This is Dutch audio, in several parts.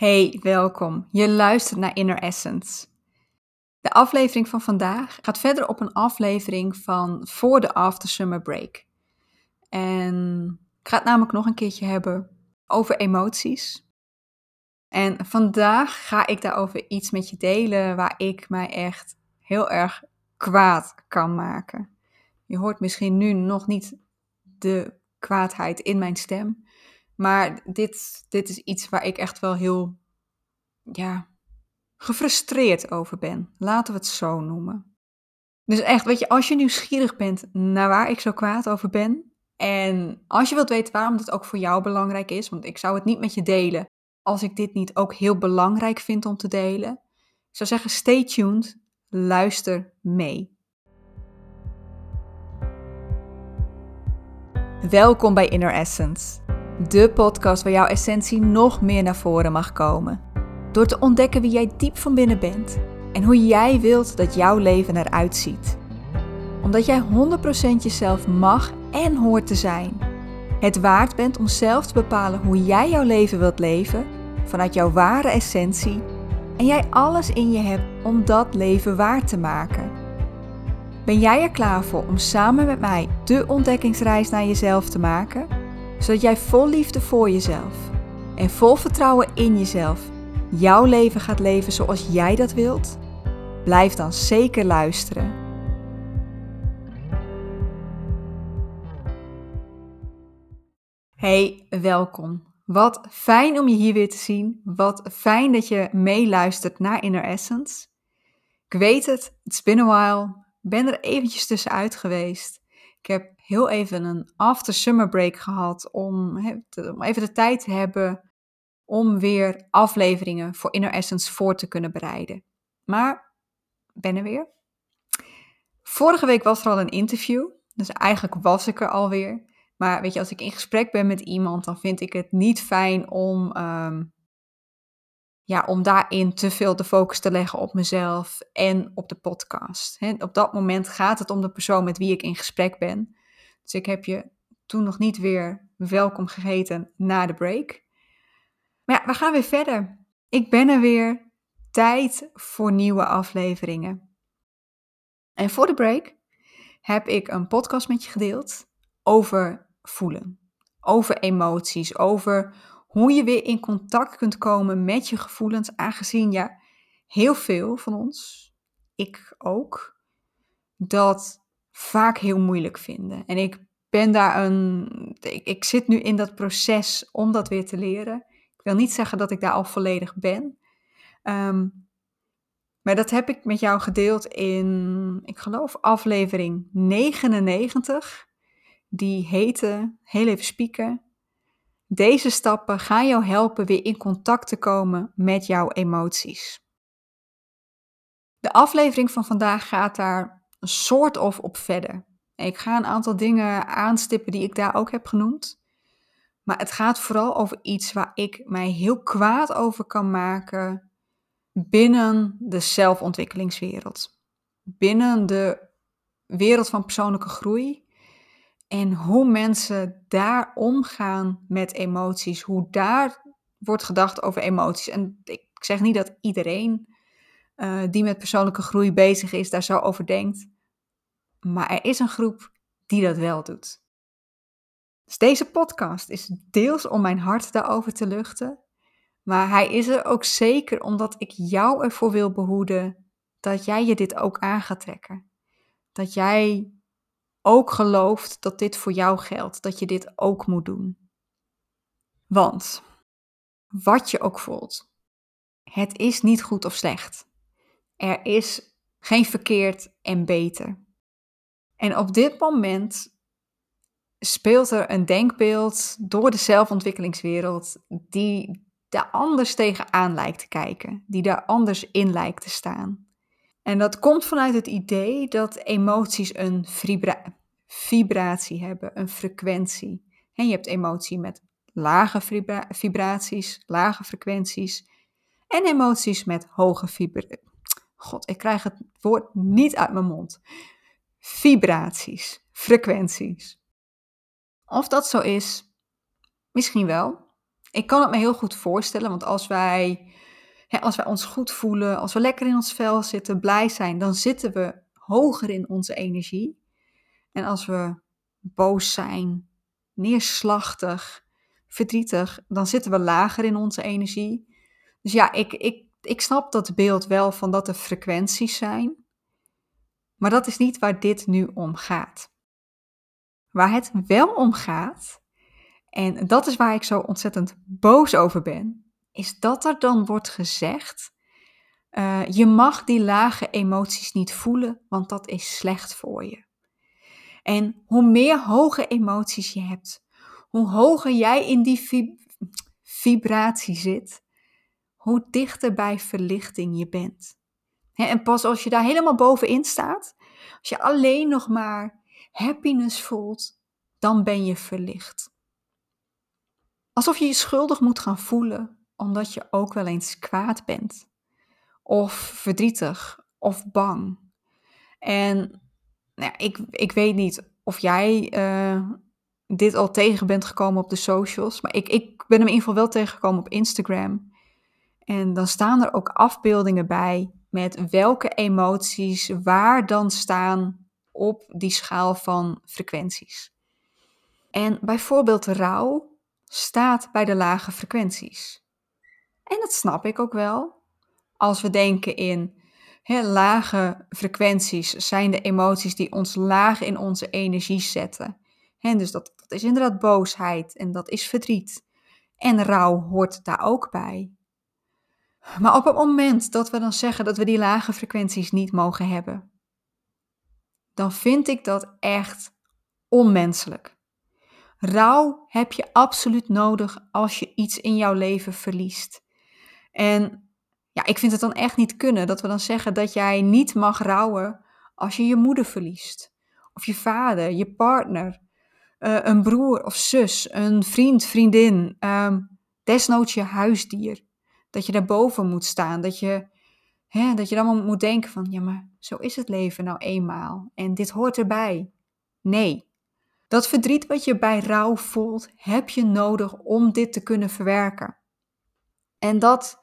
Hey, welkom. Je luistert naar Inner Essence. De aflevering van vandaag gaat verder op een aflevering van voor de After Summer Break. En ik ga het namelijk nog een keertje hebben over emoties. En vandaag ga ik daarover iets met je delen waar ik mij echt heel erg kwaad kan maken. Je hoort misschien nu nog niet de kwaadheid in mijn stem. Maar dit, dit is iets waar ik echt wel heel, ja, gefrustreerd over ben. Laten we het zo noemen. Dus echt, weet je, als je nieuwsgierig bent naar waar ik zo kwaad over ben. En als je wilt weten waarom dit ook voor jou belangrijk is, want ik zou het niet met je delen als ik dit niet ook heel belangrijk vind om te delen. Ik zou zeggen, stay tuned, luister mee. Welkom bij Inner Essence, de podcast waar jouw essentie nog meer naar voren mag komen. Door te ontdekken wie jij diep van binnen bent en hoe jij wilt dat jouw leven eruit ziet. Omdat jij 100% jezelf mag en hoort te zijn. Het waard bent om zelf te bepalen hoe jij jouw leven wilt leven vanuit jouw ware essentie en jij alles in je hebt om dat leven waar te maken. Ben jij er klaar voor om samen met mij de ontdekkingsreis naar jezelf te maken? Zodat jij vol liefde voor jezelf en vol vertrouwen in jezelf jouw leven gaat leven zoals jij dat wilt? Blijf dan zeker luisteren. Hey, welkom. Wat fijn om je hier weer te zien. Wat fijn dat je meeluistert naar Inner Essence. Ik weet het, it's been a while. Ik ben er eventjes tussenuit geweest. Ik heb heel even een after summer break gehad om, om even de tijd te hebben om weer afleveringen voor Inner Essence voor te kunnen bereiden. Maar ben er weer. Vorige week was er al een interview, dus eigenlijk was ik er alweer. Maar weet je, als ik in gesprek ben met iemand, dan vind ik het niet fijn om, ehm, ja, om daarin te veel de focus te leggen op mezelf en op de podcast. op dat moment gaat het om de persoon met wie ik in gesprek ben. Dus ik heb je toen nog niet weer welkom geheten na de break. Maar ja, we gaan weer verder. Ik ben er weer. Tijd voor nieuwe afleveringen. En voor de break heb ik een podcast met je gedeeld over voelen. Over emoties, over hoe je weer in contact kunt komen met je gevoelens, aangezien ja, heel veel van ons, ik ook, dat vaak heel moeilijk vinden. En ik ben daar een, ik, ik zit nu in dat proces om dat weer te leren. Ik wil niet zeggen dat ik daar al volledig ben. Ehm, maar dat heb ik met jou gedeeld in, ik geloof, aflevering 99. Die heette, heel even spieken. Deze stappen gaan jou helpen weer in contact te komen met jouw emoties. De aflevering van vandaag gaat daar een soort of op verder. Ik ga een aantal dingen aanstippen die ik daar ook heb genoemd. Maar het gaat vooral over iets waar ik mij heel kwaad over kan maken binnen de zelfontwikkelingswereld. Binnen de wereld van persoonlijke groei. En hoe mensen daar omgaan met emoties. Hoe daar wordt gedacht over emoties. En ik zeg niet dat iedereen uh, die met persoonlijke groei bezig is daar zo over denkt. Maar er is een groep die dat wel doet. Dus deze podcast is deels om mijn hart daarover te luchten, maar hij is er ook zeker omdat ik jou ervoor wil behoeden dat jij je dit ook aan gaat trekken. Dat jij ook gelooft dat dit voor jou geldt, dat je dit ook moet doen. Want wat je ook voelt, het is niet goed of slecht. Er is geen verkeerd en beter. En op dit moment speelt er een denkbeeld door de zelfontwikkelingswereld die daar anders tegenaan lijkt te kijken, die daar anders in lijkt te staan. En dat komt vanuit het idee dat emoties een vibratie hebben, een frequentie. En je hebt emotie met lage vibraties, lage frequenties en emoties met hoge vibraties. God, ik krijg het woord niet uit mijn mond. Vibraties, frequenties. Of dat zo is, misschien wel. Ik kan het me heel goed voorstellen, want als wij, hè, als wij ons goed voelen, als we lekker in ons vel zitten, blij zijn, dan zitten we hoger in onze energie. En als we boos zijn, neerslachtig, verdrietig, dan zitten we lager in onze energie. Dus ja, ik, ik, ik snap dat beeld wel van dat er frequenties zijn. Maar dat is niet waar dit nu om gaat. Waar het wel om gaat, en dat is waar ik zo ontzettend boos over ben, is dat er dan wordt gezegd: uh, je mag die lage emoties niet voelen, want dat is slecht voor je. En hoe meer hoge emoties je hebt, hoe hoger jij in die vibratie zit, hoe dichter bij verlichting je bent. En pas als je daar helemaal bovenin staat, als je alleen nog maar happiness voelt, dan ben je verlicht. Alsof je je schuldig moet gaan voelen, omdat je ook wel eens kwaad bent, of verdrietig, of bang. En nou ja, ik, ik weet niet of jij uh, dit al tegen bent gekomen op de socials, maar ik, ik ben hem in ieder geval wel tegengekomen op Instagram. En dan staan er ook afbeeldingen bij met welke emoties waar dan staan op die schaal van frequenties. En bijvoorbeeld rouw staat bij de lage frequenties. En dat snap ik ook wel. Als we denken in hè, lage frequenties zijn de emoties die ons laag in onze energie zetten. En dus dat, dat is inderdaad boosheid en dat is verdriet. En rouw hoort daar ook bij. Maar op het moment dat we dan zeggen dat we die lage frequenties niet mogen hebben, dan vind ik dat echt onmenselijk. Rouw heb je absoluut nodig als je iets in jouw leven verliest. En ja, ik vind het dan echt niet kunnen dat we dan zeggen dat jij niet mag rouwen als je je moeder verliest. Of je vader, je partner, uh, een broer of zus, een vriend, vriendin, um, desnoods je huisdier dat je daarboven moet staan. Dat je, hè, dat je dan moet denken van, ja, maar zo is het leven nou eenmaal. En dit hoort erbij. Nee. Dat verdriet wat je bij rouw voelt, heb je nodig om dit te kunnen verwerken. En dat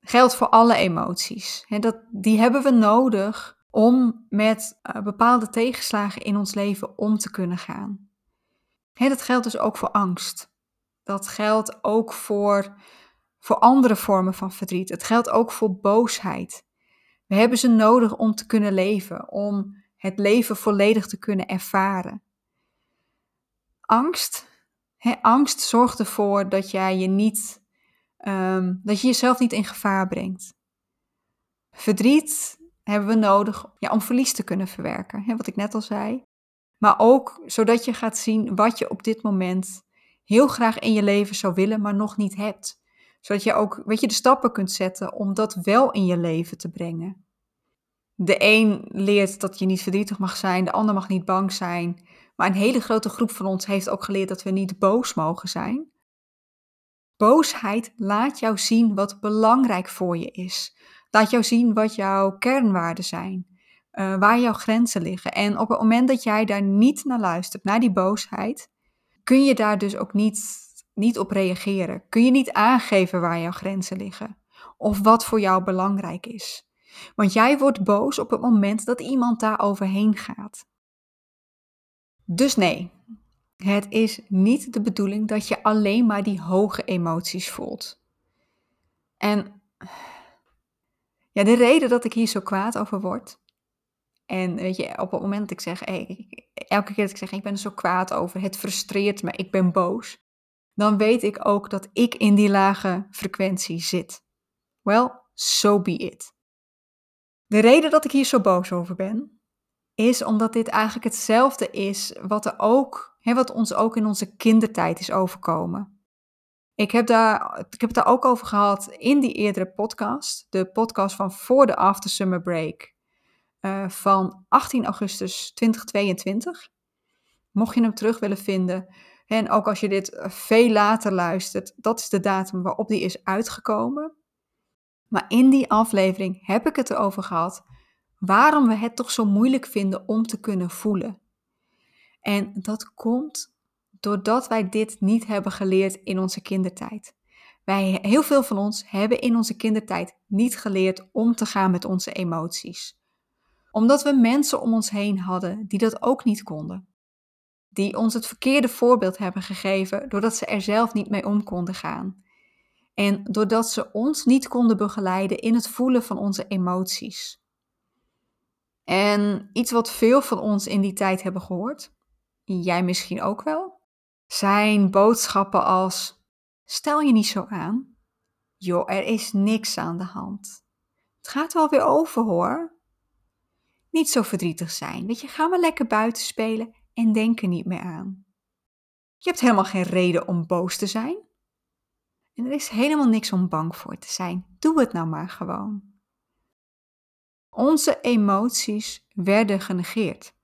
geldt voor alle emoties. dat, die hebben we nodig om met uh, bepaalde tegenslagen in ons leven om te kunnen gaan. dat geldt dus ook voor angst. Dat geldt ook voor voor andere vormen van verdriet. Het geldt ook voor boosheid. We hebben ze nodig om te kunnen leven, om het leven volledig te kunnen ervaren. Angst, hè, angst zorgt ervoor dat jij je niet, um, dat je jezelf niet in gevaar brengt. Verdriet hebben we nodig ja, om verlies te kunnen verwerken, hè, wat ik net al zei. Maar ook zodat je gaat zien wat je op dit moment heel graag in je leven zou willen, maar nog niet hebt zodat je ook, weet je, de stappen kunt zetten om dat wel in je leven te brengen. De een leert dat je niet verdrietig mag zijn, de ander mag niet bang zijn. Maar een hele grote groep van ons heeft ook geleerd dat we niet boos mogen zijn. Boosheid laat jou zien wat belangrijk voor je is. Laat jou zien wat jouw kernwaarden zijn, uh, waar jouw grenzen liggen. En op het moment dat jij daar niet naar luistert, naar die boosheid, kun je daar dus ook niet niet op reageren? Kun je niet aangeven waar jouw grenzen liggen? Of wat voor jou belangrijk is? Want jij wordt boos op het moment dat iemand daar overheen gaat. Dus nee, het is niet de bedoeling dat je alleen maar die hoge emoties voelt. En ja, de reden dat ik hier zo kwaad over word. En weet je, op het moment dat ik zeg, elke keer dat ik zeg, ik ben er zo kwaad over, het frustreert me, ik ben boos dan weet ik ook dat ik in die lage frequentie zit. Well, so be it. De reden dat ik hier zo boos over ben, is omdat dit eigenlijk hetzelfde is wat, er ook, hè, wat ons ook in onze kindertijd is overkomen. Ik heb, daar, ik heb het daar ook over gehad in die eerdere podcast, de podcast van voor de After Summer Break uh, van 18 augustus 2022. Mocht je hem terug willen vinden, en ook als je dit eh, veel later luistert, dat is de datum waarop die is uitgekomen. Maar in die aflevering heb ik het erover gehad waarom we het toch zo moeilijk vinden om te kunnen voelen. En dat komt doordat wij dit niet hebben geleerd in onze kindertijd. Wij, heel veel van ons hebben in onze kindertijd niet geleerd om te gaan met onze emoties. Omdat we mensen om ons heen hadden die dat ook niet konden. Die ons het verkeerde voorbeeld hebben gegeven doordat ze er zelf niet mee om konden gaan. En doordat ze ons niet konden begeleiden in het voelen van onze emoties. En iets wat veel van ons in die tijd hebben gehoord, jij misschien ook wel, zijn boodschappen als: stel je niet zo aan. Joh, er is niks aan de hand. Het gaat wel weer over hoor. Niet zo verdrietig zijn. Weet je, ga maar lekker buiten spelen en denk er niet meer aan. Je hebt helemaal geen reden om boos te zijn. En er is helemaal niks om bang voor te zijn. Doe het nou maar gewoon. Onze emoties werden genegeerd.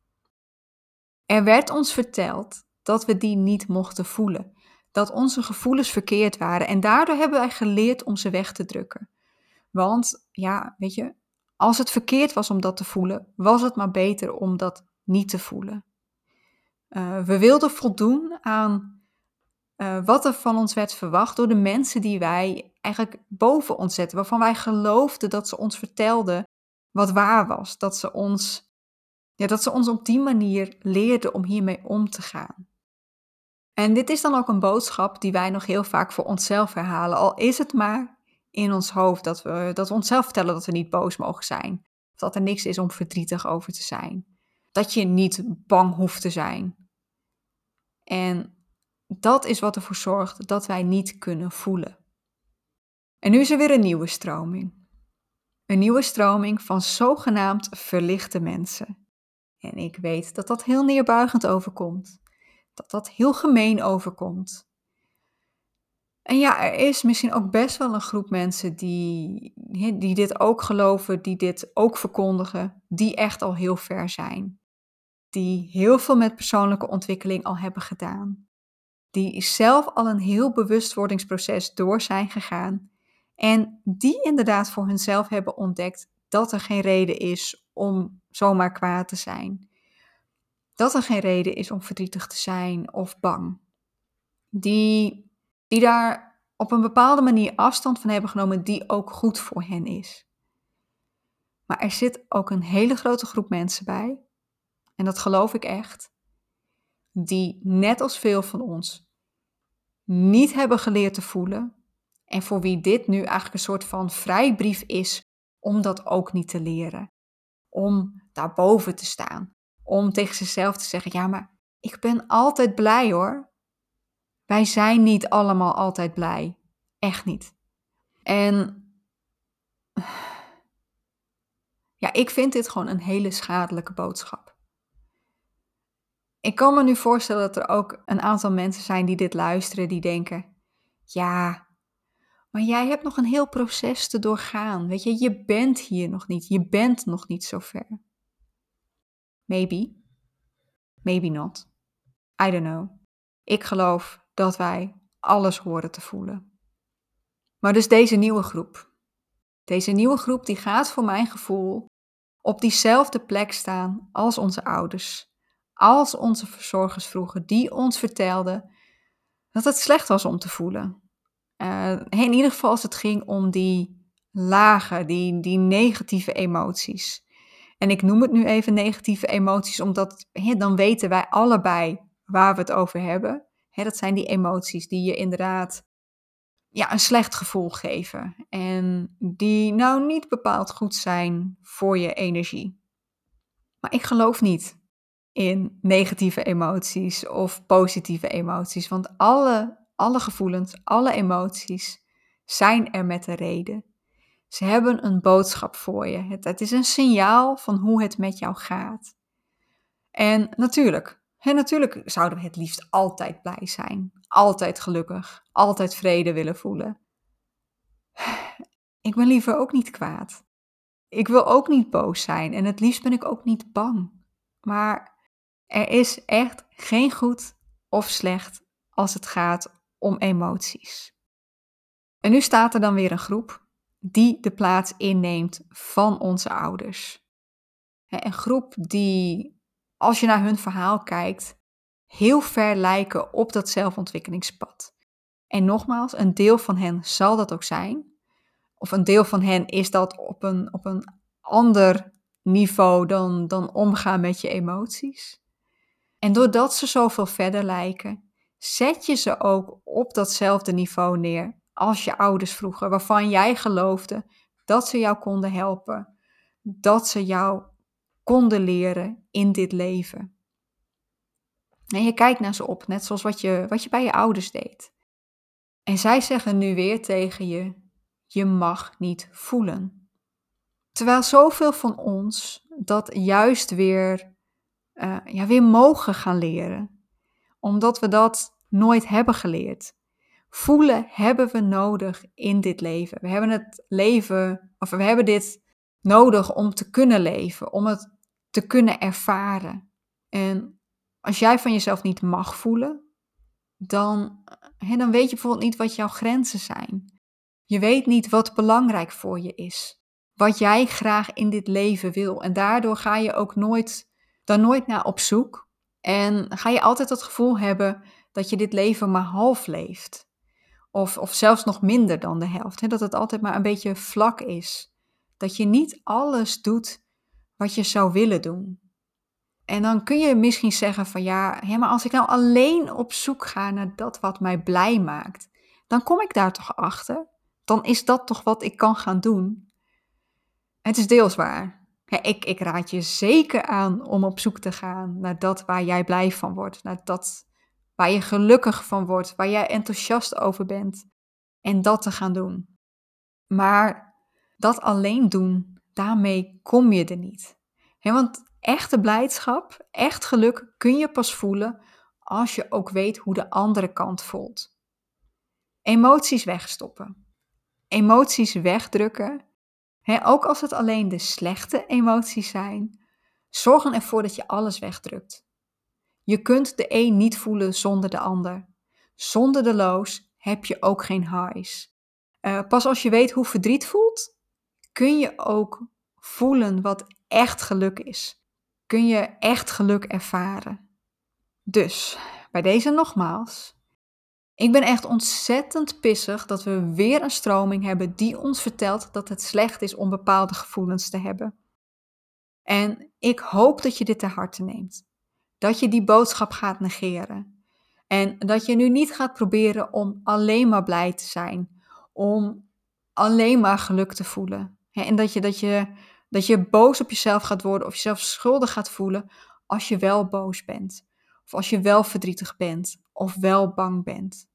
Er werd ons verteld dat we die niet mochten voelen, dat onze gevoelens verkeerd waren en daardoor hebben wij geleerd om ze weg te drukken. Want ja, weet je, als het verkeerd was om dat te voelen, was het maar beter om dat niet te voelen. Uh, we wilden voldoen aan uh, wat er van ons werd verwacht door de mensen die wij eigenlijk boven ons zetten, waarvan wij geloofden dat ze ons vertelden wat waar was. Dat ze ons, ja, dat ze ons op die manier leerden om hiermee om te gaan. En dit is dan ook een boodschap die wij nog heel vaak voor onszelf herhalen. Al is het maar in ons hoofd dat we, dat we onszelf vertellen dat we niet boos mogen zijn. Of dat er niks is om verdrietig over te zijn. Dat je niet bang hoeft te zijn. En dat is wat ervoor zorgt dat wij niet kunnen voelen. En nu is er weer een nieuwe stroming. Een nieuwe stroming van zogenaamd verlichte mensen. En ik weet dat dat heel neerbuigend overkomt. Dat dat heel gemeen overkomt. En ja, er is misschien ook best wel een groep mensen die, die dit ook geloven, die dit ook verkondigen, die echt al heel ver zijn. Die heel veel met persoonlijke ontwikkeling al hebben gedaan. Die zelf al een heel bewustwordingsproces door zijn gegaan en die inderdaad voor hunzelf hebben ontdekt dat er geen reden is om zomaar kwaad te zijn. Dat er geen reden is om verdrietig te zijn of bang. Die, die daar op een bepaalde manier afstand van hebben genomen die ook goed voor hen is. Maar er zit ook een hele grote groep mensen bij, en dat geloof ik echt, die net als veel van ons niet hebben geleerd te voelen en voor wie dit nu eigenlijk een soort van vrijbrief is om dat ook niet te leren. Om daarboven te staan. Om tegen zichzelf te zeggen: ja, maar ik ben altijd blij hoor. Wij zijn niet allemaal altijd blij. Echt niet. En ja, ik vind dit gewoon een hele schadelijke boodschap. Ik kan me nu voorstellen dat er ook een aantal mensen zijn die dit luisteren, die denken: ja, maar jij hebt nog een heel proces te doorgaan. Weet je, je bent hier nog niet. Je bent nog niet zo ver. Maybe. Maybe not. I don't know. Ik geloof dat wij alles horen te voelen. Maar dus deze nieuwe groep. Deze nieuwe groep die gaat voor mijn gevoel op diezelfde plek staan als onze ouders. Als onze verzorgers vroeger, die ons vertelden dat het slecht was om te voelen. Uh, in ieder geval als het ging om die lage, die, die negatieve emoties. En ik noem het nu even negatieve emoties, omdat dan weten wij allebei waar we het over hebben. dat zijn die emoties die je inderdaad ja, een slecht gevoel geven. En die nou niet bepaald goed zijn voor je energie. Maar ik geloof niet in negatieve emoties of positieve emoties. Want alle alle gevoelens, alle emoties zijn er met een reden. Ze hebben een boodschap voor je. Het, het is een signaal van hoe het met jou gaat. En natuurlijk, hè, natuurlijk zouden we het liefst altijd blij zijn, altijd gelukkig, altijd vrede willen voelen. Ik ben liever ook niet kwaad. Ik wil ook niet boos zijn en het liefst ben ik ook niet bang. Maar er is echt geen goed of slecht als het gaat om emoties. En nu staat er dan weer een groep die de plaats inneemt van onze ouders. Een groep die, als je naar hun verhaal kijkt, heel ver lijken op dat zelfontwikkelingspad. En nogmaals, een deel van hen zal dat ook zijn. Of een deel van hen is dat op een, op een ander niveau dan, dan omgaan met je emoties. En doordat ze zoveel verder lijken, zet je ze ook op datzelfde niveau neer als je ouders vroeger, waarvan jij geloofde dat ze jou konden helpen, dat ze jou konden leren in dit leven. En je kijkt naar ze op, net zoals wat je, wat je bij je ouders deed. En zij zeggen nu weer tegen je: je mag niet voelen. Terwijl zoveel van ons dat juist weer, uh, ja, weer mogen gaan leren, omdat we dat nooit hebben geleerd. Voelen hebben we nodig in dit leven. We hebben het leven, of we hebben dit nodig om te kunnen leven, om het te kunnen ervaren. En als jij van jezelf niet mag voelen, dan, dan weet je bijvoorbeeld niet wat jouw grenzen zijn. Je weet niet wat belangrijk voor je is. Wat jij graag in dit leven wil. En daardoor ga je ook nooit, dan nooit naar op zoek. En ga je altijd het gevoel hebben dat je dit leven maar half leeft. Of, of zelfs nog minder dan de helft. Hè? Dat het altijd maar een beetje vlak is. Dat je niet alles doet wat je zou willen doen. En dan kun je misschien zeggen van ja, hè, maar als ik nou alleen op zoek ga naar dat wat mij blij maakt, dan kom ik daar toch achter. Dan is dat toch wat ik kan gaan doen. Het is deels waar. Ik, ik raad je zeker aan om op zoek te gaan naar dat waar jij blij van wordt, naar dat waar je gelukkig van wordt, waar jij enthousiast over bent. En dat te gaan doen. Maar dat alleen doen, daarmee kom je er niet. want echte blijdschap, echt geluk kun je pas voelen als je ook weet hoe de andere kant voelt. Emoties wegstoppen. Emoties wegdrukken. Ook als het alleen de slechte emoties zijn. Zorgen ervoor dat je alles wegdrukt. Je kunt de een niet voelen zonder de ander. Zonder de lows heb je ook geen highs. Uh, pas als je weet hoe verdriet voelt, kun je ook voelen wat echt geluk is. Kun je echt geluk ervaren. Dus, bij deze nogmaals. Ik ben echt ontzettend pissig dat we weer een stroming hebben die ons vertelt dat het slecht is om bepaalde gevoelens te hebben. En ik hoop dat je dit ter harte neemt dat je die boodschap gaat negeren. En dat je nu niet gaat proberen om alleen maar blij te zijn, om alleen maar geluk te voelen. En dat je, dat, je, dat je boos op jezelf gaat worden of jezelf schuldig gaat voelen als je wel boos bent. Of als je wel verdrietig bent of wel bang bent.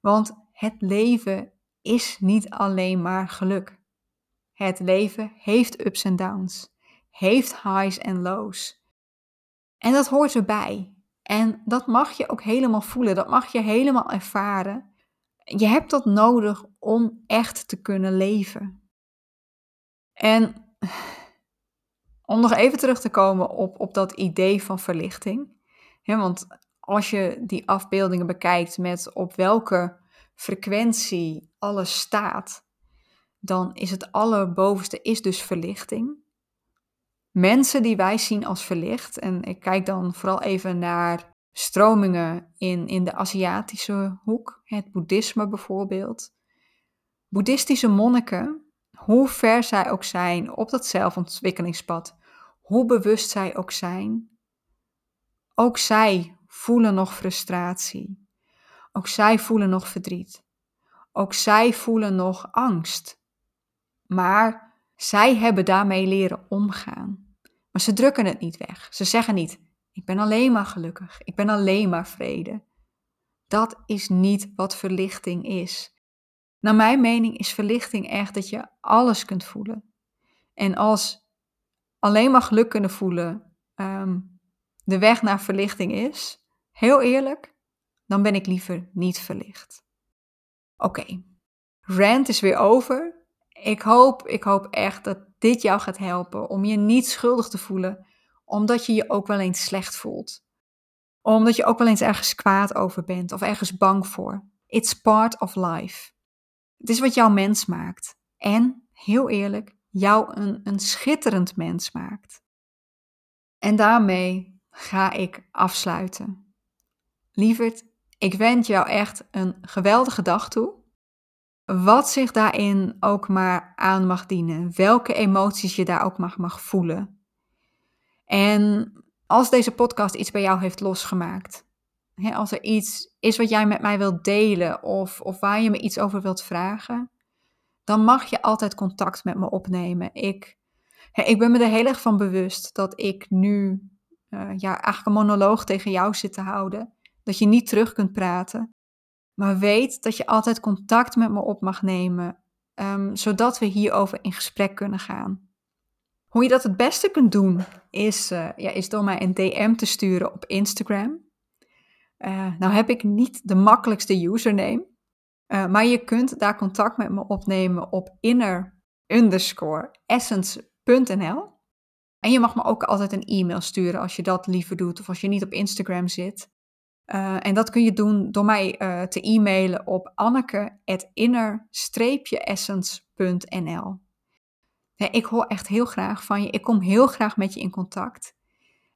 Want het leven is niet alleen maar geluk. Het leven heeft ups en downs, heeft highs en lows. En dat hoort erbij. En dat mag je ook helemaal voelen, dat mag je helemaal ervaren. Je hebt dat nodig om echt te kunnen leven. En om nog even terug te komen op, op dat idee van verlichting. want als je die afbeeldingen bekijkt met op welke frequentie alles staat, dan is het allerbovenste is dus verlichting mensen die wij zien als verlicht, en ik kijk dan vooral even naar stromingen in, in de Aziatische hoek, het boeddhisme bijvoorbeeld. Boeddhistische monniken, hoe ver zij ook zijn op dat zelfontwikkelingspad, hoe bewust zij ook zijn, ook zij voelen nog frustratie. Ook zij voelen nog verdriet. Ook zij voelen nog angst. Maar zij hebben daarmee leren omgaan. Maar ze drukken het niet weg. Ze zeggen niet: Ik ben alleen maar gelukkig. Ik ben alleen maar vrede. Dat is niet wat verlichting is. Naar mijn mening is verlichting echt dat je alles kunt voelen. En als alleen maar geluk kunnen voelen ehm, de weg naar verlichting is, heel eerlijk, dan ben ik liever niet verlicht. Oké, rant is weer over. Ik hoop, ik hoop echt dat dit jou gaat helpen om je niet schuldig te voelen, omdat je je ook wel eens slecht voelt. Omdat je ook wel eens ergens kwaad over bent of ergens bang voor. It's part of life. Het is wat jouw mens maakt. En, heel eerlijk, jou een, een schitterend mens maakt. En daarmee ga ik afsluiten. Lieverd, Ik wens jou echt een geweldige dag toe. Wat zich daarin ook maar aan mag dienen, welke emoties je daar ook mag, mag voelen. En als deze podcast iets bij jou heeft losgemaakt, hè, als er iets is wat jij met mij wilt delen of, of waar je me iets over wilt vragen, dan mag je altijd contact met me opnemen. Ik, hè, ik ben me er heel erg van bewust dat ik nu uh, ja, eigenlijk een monoloog tegen jou zit te houden. Dat je niet terug kunt praten. Maar weet dat je altijd contact met me op mag nemen, um, zodat we hierover in gesprek kunnen gaan. Hoe je dat het beste kunt doen, is, uh, ja, is door mij een DM te sturen op Instagram. Uh, nou heb ik niet de makkelijkste username, uh, maar je kunt daar contact met me opnemen op inner essence.nl. En je mag me ook altijd een e-mail sturen als je dat liever doet of als je niet op Instagram zit. Uh, en dat kun je doen door mij uh, te e-mailen op anneke.inner-essence.nl. ik hoor echt heel graag van je. Ik kom heel graag met je in contact.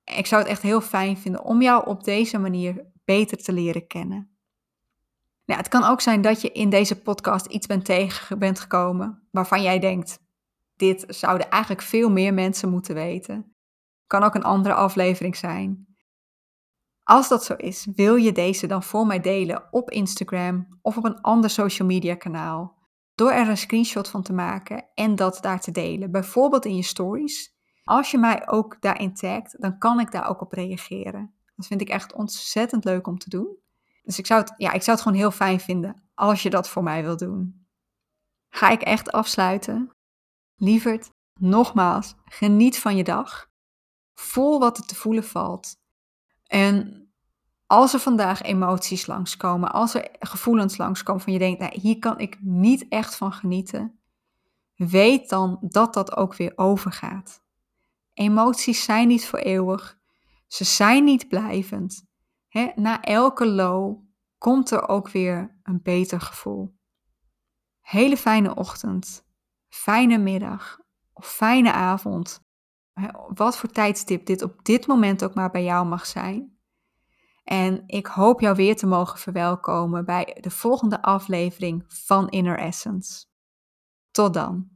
Ik zou het echt heel fijn vinden om jou op deze manier beter te leren kennen. Nou, het kan ook zijn dat je in deze podcast iets bent tegen bent gekomen waarvan jij denkt: dit zouden eigenlijk veel meer mensen moeten weten. Kan ook een andere aflevering zijn. Als dat zo is, wil je deze dan voor mij delen op Instagram of op een ander social media kanaal. Door er een screenshot van te maken en dat daar te delen. Bijvoorbeeld in je stories. Als je mij ook daarin tagt, dan kan ik daar ook op reageren. Dat vind ik echt ontzettend leuk om te doen. Dus ik zou het, ja, ik zou het gewoon heel fijn vinden als je dat voor mij wil doen. Ga ik echt afsluiten? Lieverd, nogmaals, geniet van je dag. Voel wat er te voelen valt. En als er vandaag emoties langskomen, als er gevoelens langskomen van je denkt, nou, hier kan ik niet echt van genieten, weet dan dat dat ook weer overgaat. Emoties zijn niet voor eeuwig, ze zijn niet blijvend. na elke low komt er ook weer een beter gevoel. Hele fijne ochtend fijne middag of fijne avond. Wat voor tijdstip dit op dit moment ook maar bij jou mag zijn. En ik hoop jou weer te mogen verwelkomen bij de volgende aflevering van Inner Essence. Tot dan.